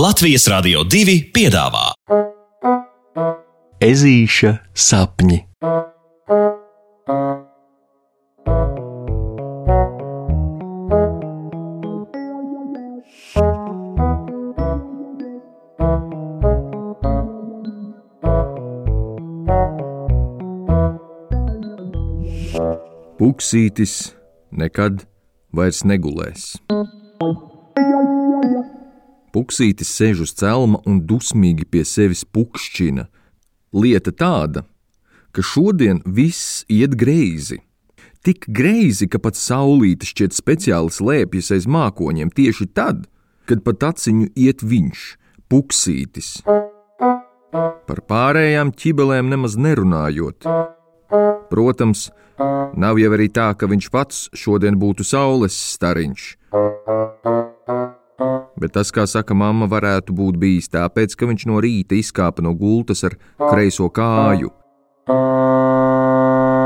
Latvijas Rādio 2 piedāvā Ezīša sapņi. Puksītis nekad vairs negulēs. Puksītis sēž uz celma un dusmīgi pie sevis pukšķina. Lieta tāda, ka šodien viss iet greizi. Tik greizi, ka pat saulīte šķiet speciāli slēpjas aiz mākoņiem tieši tad, kad pat aciņu iet viņš, puksītis. Par pārējām ķibelēm nemaz nerunājot. Protams, nav jau arī tā, ka viņš pats šodien būtu saules stariņš. Bet tas, kā saka mamma, varētu būt bijis tāpēc, ka viņš no rīta izkāpa no gultas ar kreiso kāju.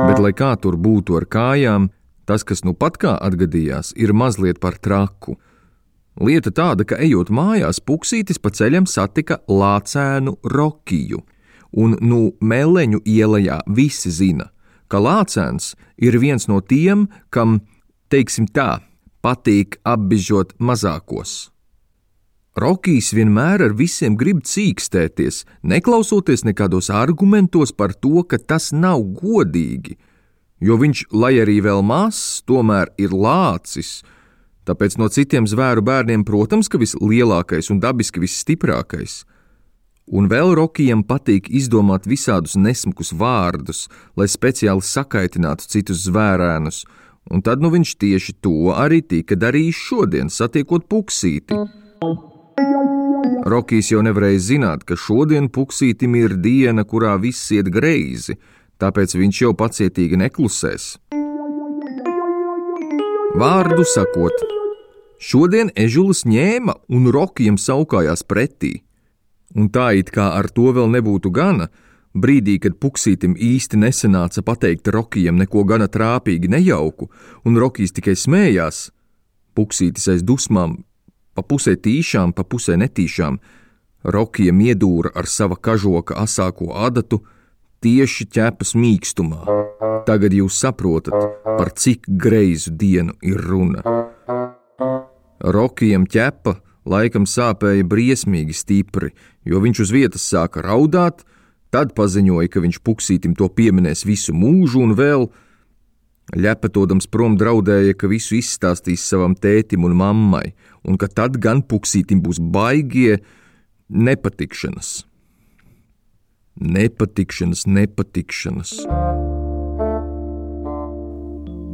Bet, lai kā tur būtu ar kājām, tas, kas nu pat kā atgadījās, ir mazliet par traku. Lieta tāda, ka ejot mājās, puksītis pa ceļam satika lācēnu Rokiju, un nu Meleņu ielā visi zina, ka lācēns ir viens no tiem, kam, teiksim tā, patīk apbižot mazākos. Rokijs vienmēr ar visiem grib cīkstēties, neklausoties nekādos argumentos par to, ka tas nav godīgi, jo viņš, lai arī vēl mazs, tomēr ir lācis. Tāpēc no citiem zvēru bērniem, protams, ka vislielākais un dabiski visstiprākais. Un vēl Rokijam patīk izdomāt visādus nesmukus vārdus, lai speciāli sakaitinātu citus zvērēnus, un tad nu viņš tieši to arī tika darījis šodien, satiekot puksīti. Rokijs jau nevarēja zināt, ka šodien puksītim ir diena, kurā viss iet greizi, tāpēc viņš jau pacietīgi neklusēs. Vārdu sakot, šodien ežulis ņēma un Rokijam saukājās pretī. Un tā it kā ar to vēl nebūtu gana, brīdī, kad puksītim īsti nesanāca pateikt Rokijam neko gana trāpīgi nejauku, un Rokijs tikai smējās, puksītis aiz dusmām, pa pusē tīšām, pa pusē netīšām, Rokijam iedūra ar sava kažoka asāko adatu tieši ķepas mīkstumā. Tagad jūs saprotat, par cik greizu dienu ir runa. Rokijam ķepa laikam sāpēja briesmīgi stipri, jo viņš uz vietas sāka raudāt, tad paziņoja, ka viņš puksītim to pieminēs visu mūžu un vēl. Ļepatodams prom draudēja, ka visu izstāstīs savam tētim un mammai, un ka tad gan puksītim būs baigie nepatikšanas. Nepatikšanas, nepatikšanas.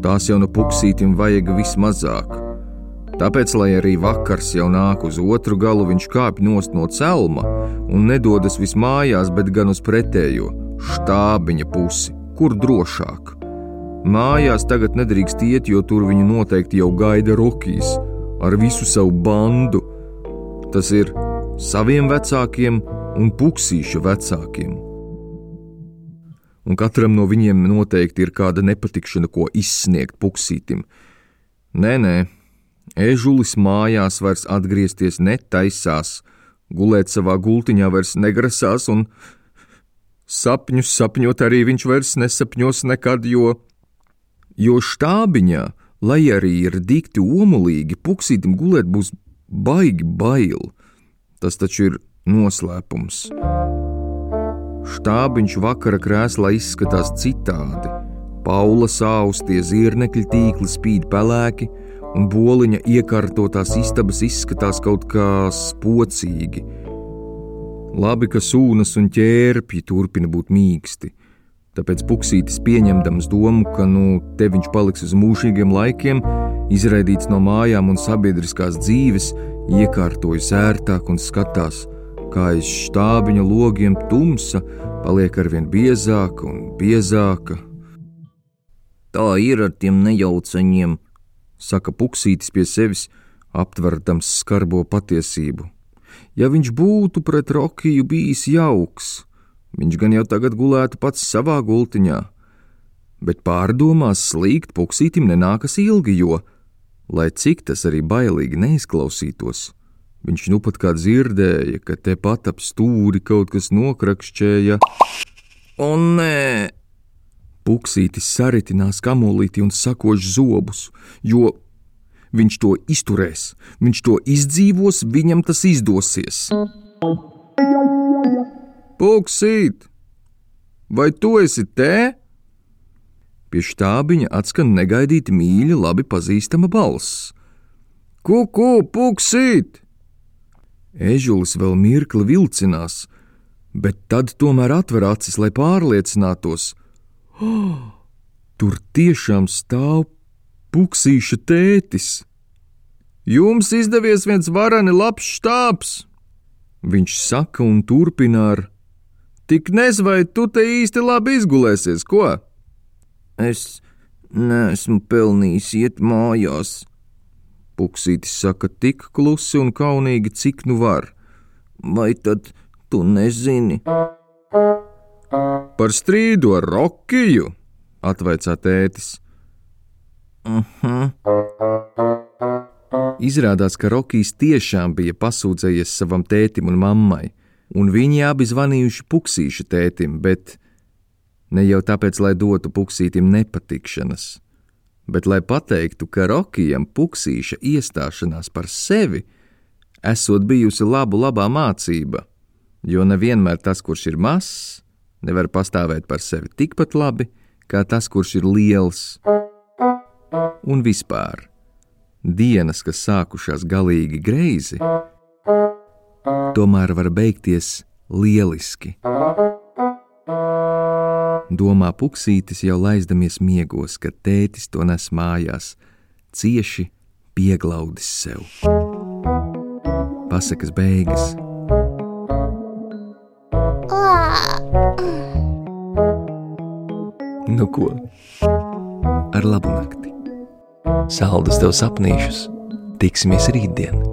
Tās jau no puksītim vajag vismazāk. Tāpēc, lai arī vakars jau nāk uz otru galu, viņš kāpj nost no celma un nedodas vismājās, bet gan uz pretējo, štābiņa pusi, kur drošāk. Mājās tagad nedrīkst iet, jo tur viņu noteikti jau gaida Rokijs ar visu savu bandu. Tas ir saviem vecākiem un puksīša vecākiem un katram no viņiem noteikti ir kāda nepatikšana, ko izsniegt puksītim. Nē, nē, ežulis mājās vairs atgriezties netaisās, gulēt savā gultiņā vairs negrasās, un sapņus sapņot arī viņš vairs nesapņos nekad, jo, jo štābiņā, lai arī ir dikti omulīgi, puksītim gulēt būs baigi bail. Tas taču ir noslēpums. Štābiņš vakara krēslā izskatās citādi. Paula saustie zirnekļi tīkli spīd pelēki, un boliņa iekārtotās istabas izskatās kaut kā spocīgi. Labi, ka sūnas un ķērpji turpina būt mīksti. Tāpēc puksītis pieņemdams domu, ka nu te viņš paliks uz mūžīgiem laikiem, izraidīts no mājām un sabiedriskās dzīves, iekārtojas ērtāk un skatās – kā aiz štābiņa logiem tumsa paliek arvien biezāka un biezāka. Tā ir ar tiem nejaucaņiem, saka puksītis pie sevis, aptverdams skarbo patiesību. Ja viņš būtu pret Rokiju bijis jauks, viņš gan jau tagad gulētu pats savā gultiņā, bet pārdomās slīgt puksītim nenākas ilgi, jo, lai cik tas arī bailīgi neizklausītos, Viņš nu pat kā dzirdēja, ka tepat ap stūri kaut kas nokrakšķēja. O, nē, Puksītis saritinās kamolīti un sakož zobus, jo viņš to izturēs, viņš to izdzīvos, viņam tas izdosies. Puksīt, vai tu esi te? Pie štābiņa atskan negaidīti mīļa, labi pazīstama balss. Kuku, puksīt! Ežulis vēl mirkli vilcinās, bet tad tomēr atver acis, lai pārliecinātos. Oh, tur tiešām stāv puksīša tētis. Jums izdevies viens varani labs štābs, viņš saka un turpina ar: Tik nezinu, vai tu te īsti labi izgulēsies, ko? es neesmu pelnījis iet mājās. Puksītis saka tik klusi un kaunīgi, cik nu var. Vai tad tu nezini? Par strīdu ar Rokiju, atvaicā tētis. Uh -huh. Izrādās, ka Rokijs tiešām bija pasūdzējies savam tētim un mammai, un viņi abi zvanījuši puksīša tētim, bet ne jau tāpēc, lai dotu puksītim nepatikšanas, bet lai pateiktu, ka Rokijam puksīša iestāšanās par sevi esot bijusi labu labā mācība, jo nevienmēr tas, kurš ir mazs, nevar pastāvēt par sevi tikpat labi, kā tas, kurš ir liels. Un vispār, dienas, kas sākušās galīgi greizi, tomēr var beigties lieliski. Domā puksītis jau laizdamies miegos, kad tētis to nes mājās, cieši pieglaudis sev. Pasakas beigas. Nu ko? Ar labu nakti! Saldus tev sapnīšus! Tiksimies rītdien!